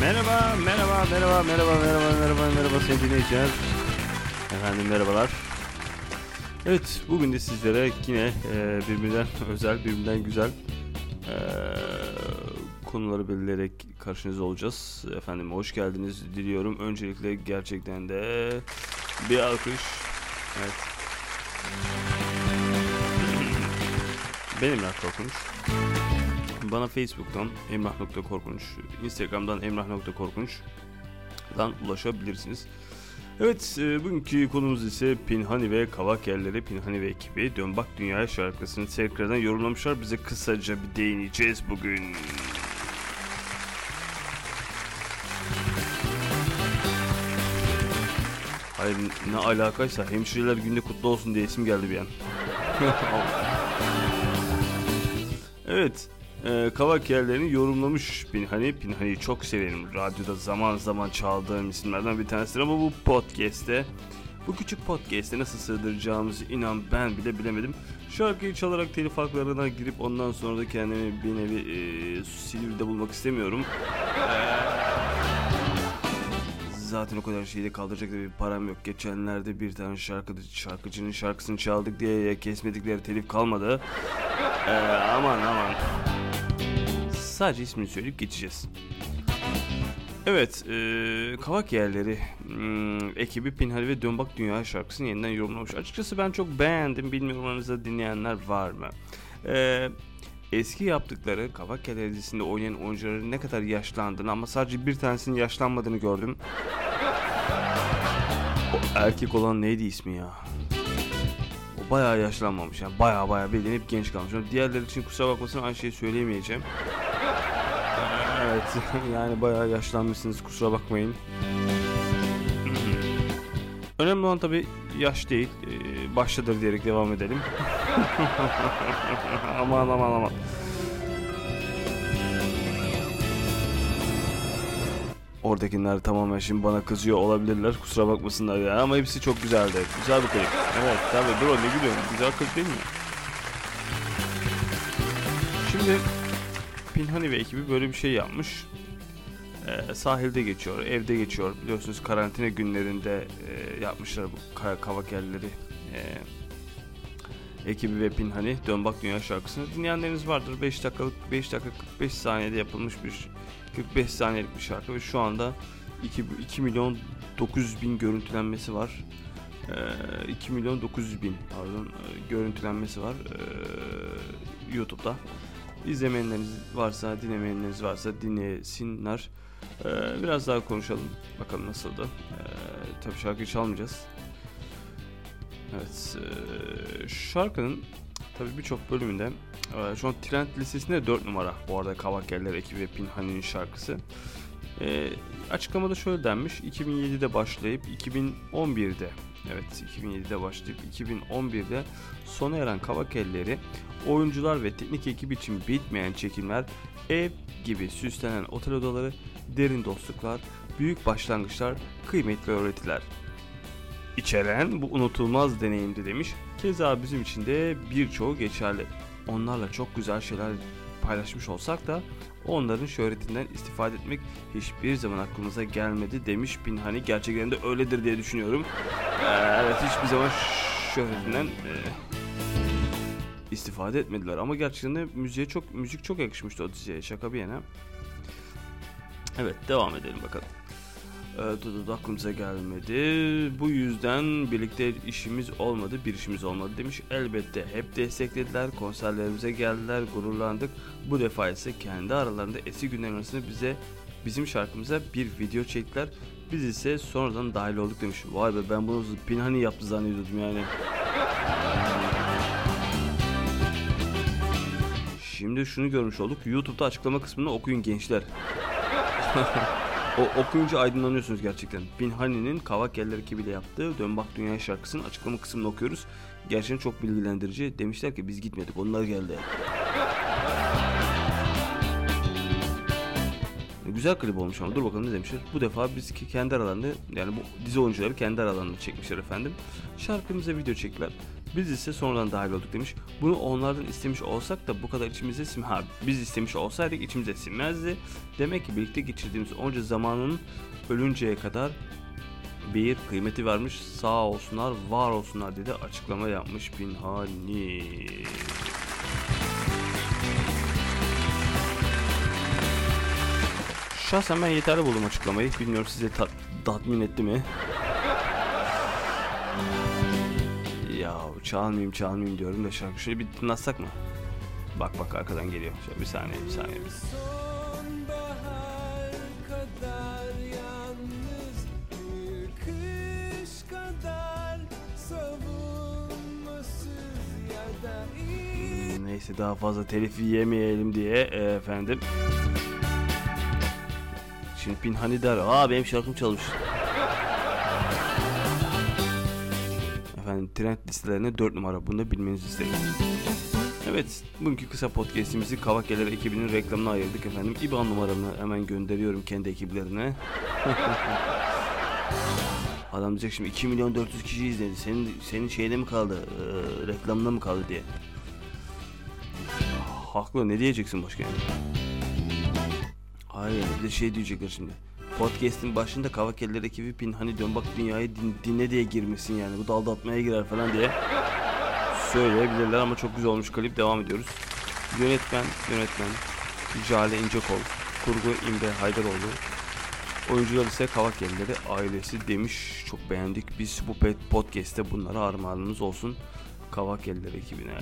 Merhaba, merhaba, merhaba, merhaba, merhaba, merhaba, merhaba sevgili dinleyiciler. Efendim merhabalar. Evet, bugün de sizlere yine e, birbirinden özel, birbirinden güzel e, konuları belirleyerek karşınızda olacağız. Efendim hoş geldiniz diliyorum. Öncelikle gerçekten de bir alkış. Evet. Benim Emrah Korkunç. Bana Facebook'tan emrah.korkunç, Instagram'dan emrah.korkunç'dan ulaşabilirsiniz. Evet, e, bugünkü konumuz ise Pinhani ve Kavak Yerleri, Pinhani ve ekibi Dön Bak Dünyaya şarkısını tekrardan yorumlamışlar. Bize kısaca bir değineceğiz bugün. Hayır ne alakaysa hemşireler günde kutlu olsun diye isim geldi bir an. evet. E, kavak yerlerini yorumlamış Pinhani. Pinhani'yi çok severim. Radyoda zaman zaman çaldığım isimlerden bir tanesidir ama bu podcast'te bu küçük podcast'e nasıl sığdıracağımızı inan ben bile bilemedim. Şarkıyı çalarak telif haklarına girip ondan sonra da kendimi bir nevi e, Silivri'de bulmak istemiyorum. Zaten o kadar şeyi de kaldıracak da bir param yok. Geçenlerde bir tane şarkı, şarkıcının şarkısını çaldık diye kesmedikleri telif kalmadı. Ee, aman aman. Sadece ismini söyleyip geçeceğiz. Evet, e, Kavak Yerleri hmm, ekibi Pinhali ve Dönbak Dünya şarkısını yeniden yorumlamış. Açıkçası ben çok beğendim. Bilmiyorum aranızda dinleyenler var mı? E, eski yaptıkları Kavak Yerleri dizisinde oynayan oyuncuların ne kadar yaşlandığını ama sadece bir tanesinin yaşlanmadığını gördüm. O erkek olan neydi ismi ya? O bayağı yaşlanmamış yani bayağı bayağı bildiğin hep genç kalmış. Diğerleri için kusura bakmasın aynı şeyi söyleyemeyeceğim. Evet yani bayağı yaşlanmışsınız kusura bakmayın. Önemli olan tabi yaş değil ee, baştadır diyerek devam edelim. aman aman aman. Oradakiler tamamen şimdi bana kızıyor olabilirler kusura bakmasınlar ya ama hepsi çok güzeldi. Güzel bir klip. Evet tabi bro ne gülüyorsun güzel klip değil mi? Şimdi Pinhani ve ekibi böyle bir şey yapmış. Ee, sahilde geçiyor, evde geçiyor. Biliyorsunuz karantina günlerinde e, yapmışlar bu kavak yerleri. E, ekibi ve Pinhani Dön Bak Dünya şarkısını dinleyenleriniz vardır. 5 dakikalık 5 dakika 45 saniyede yapılmış bir 45 saniyelik bir şarkı ve şu anda 2, 2 milyon 900 bin görüntülenmesi var. E, 2 milyon 900 bin pardon görüntülenmesi var e, YouTube'da. İzlemeyenleriniz varsa, dinlemeyenleriniz varsa dinlesinler. Ee, biraz daha konuşalım. Bakalım nasıldı. Ee, tabii şarkıyı çalmayacağız. Evet. E, şarkının tabii birçok bölümünde e, şu an trend listesinde 4 numara. Bu arada Kavak Yerler ekibi ve Pinhani'nin şarkısı. E, açıklamada şöyle denmiş. 2007'de başlayıp 2011'de Evet 2007'de başlayıp 2011'de sona eren Kavak Elleri oyuncular ve teknik ekip için bitmeyen çekimler, ev gibi süslenen otel odaları, derin dostluklar, büyük başlangıçlar, kıymetli öğretiler. İçeren bu unutulmaz deneyimdi demiş. Keza bizim için de birçoğu geçerli. Onlarla çok güzel şeyler paylaşmış olsak da onların şöhretinden istifade etmek hiçbir zaman aklımıza gelmedi demiş Pinhani. Gerçekten de öyledir diye düşünüyorum. Ee, evet hiçbir zaman şöhretinden e, istifade etmediler ama gerçekten de müziğe çok müzik çok yakışmıştı o diziye şaka bir yana. Evet devam edelim bakalım. Ee, aklımıza gelmedi. Bu yüzden birlikte işimiz olmadı, bir işimiz olmadı demiş. Elbette hep desteklediler, konserlerimize geldiler, gururlandık. Bu defa ise kendi aralarında eski günler arasında bize bizim şarkımıza bir video çektiler. Biz ise sonradan dahil olduk demiş. Vay be ben bunu Pinhani yaptı zannediyordum yani. Şimdi şunu görmüş olduk. YouTube'da açıklama kısmını okuyun gençler. o okuyunca aydınlanıyorsunuz gerçekten. Pinhani'nin Kavak Yerler ekibiyle yaptığı Dön Bak Dünya şarkısının açıklama kısmını okuyoruz. Gerçekten çok bilgilendirici. Demişler ki biz gitmedik onlar geldi. Güzel klip olmuş ama dur bakalım ne demişler. Bu defa biz kendi aralarında yani bu dizi oyuncuları kendi aralarında çekmişler efendim. Şarkımıza video çektiler. Biz ise sonradan dahil olduk demiş. Bunu onlardan istemiş olsak da bu kadar içimize sim ha, biz istemiş olsaydık içimize sinmezdi. Demek ki birlikte geçirdiğimiz onca zamanın ölünceye kadar bir kıymeti varmış. Sağ olsunlar, var olsunlar dedi açıklama yapmış Pinhani. Şahsen ben yeterli buldum açıklamayı. Bilmiyorum size ta- tatmin etti mi? Ya çalmayayım çalmayayım diyorum da şarkı şöyle bir dinlatsak mı? Bak bak arkadan geliyor. Şöyle bir saniye bir saniye. Bir. Neyse daha fazla telif yemeyelim diye e, efendim. Şimdi Pinhani der, aa benim şarkım çalmış. Efendim trend listelerine 4 numara bunu da bilmenizi isterim. Evet, bugünkü kısa podcast'imizi Kavakyalar ekibinin reklamına ayırdık efendim. İBAN numaramı hemen gönderiyorum kendi ekiplerine. Adam diyecek şimdi 2 milyon 400 kişi izledi. Senin senin şeyde mi kaldı? Ee, reklamda mı kaldı diye. Haklı ne diyeceksin başka yani? Hayır bir de şey diyecekler şimdi. Podcast'in başında Kavakeller ekibi pin hani dön bak dünyayı din- dinle diye girmişsin yani. Bu da aldatmaya girer falan diye söyleyebilirler ama çok güzel olmuş klip devam ediyoruz. Yönetmen, yönetmen Jale İncekol, kurgu İmre Haydaroğlu, oyuncular ise Kavakelleri ailesi demiş. Çok beğendik. Biz bu podcast'te bunlara armağanımız olsun. Kavakeller ekibine.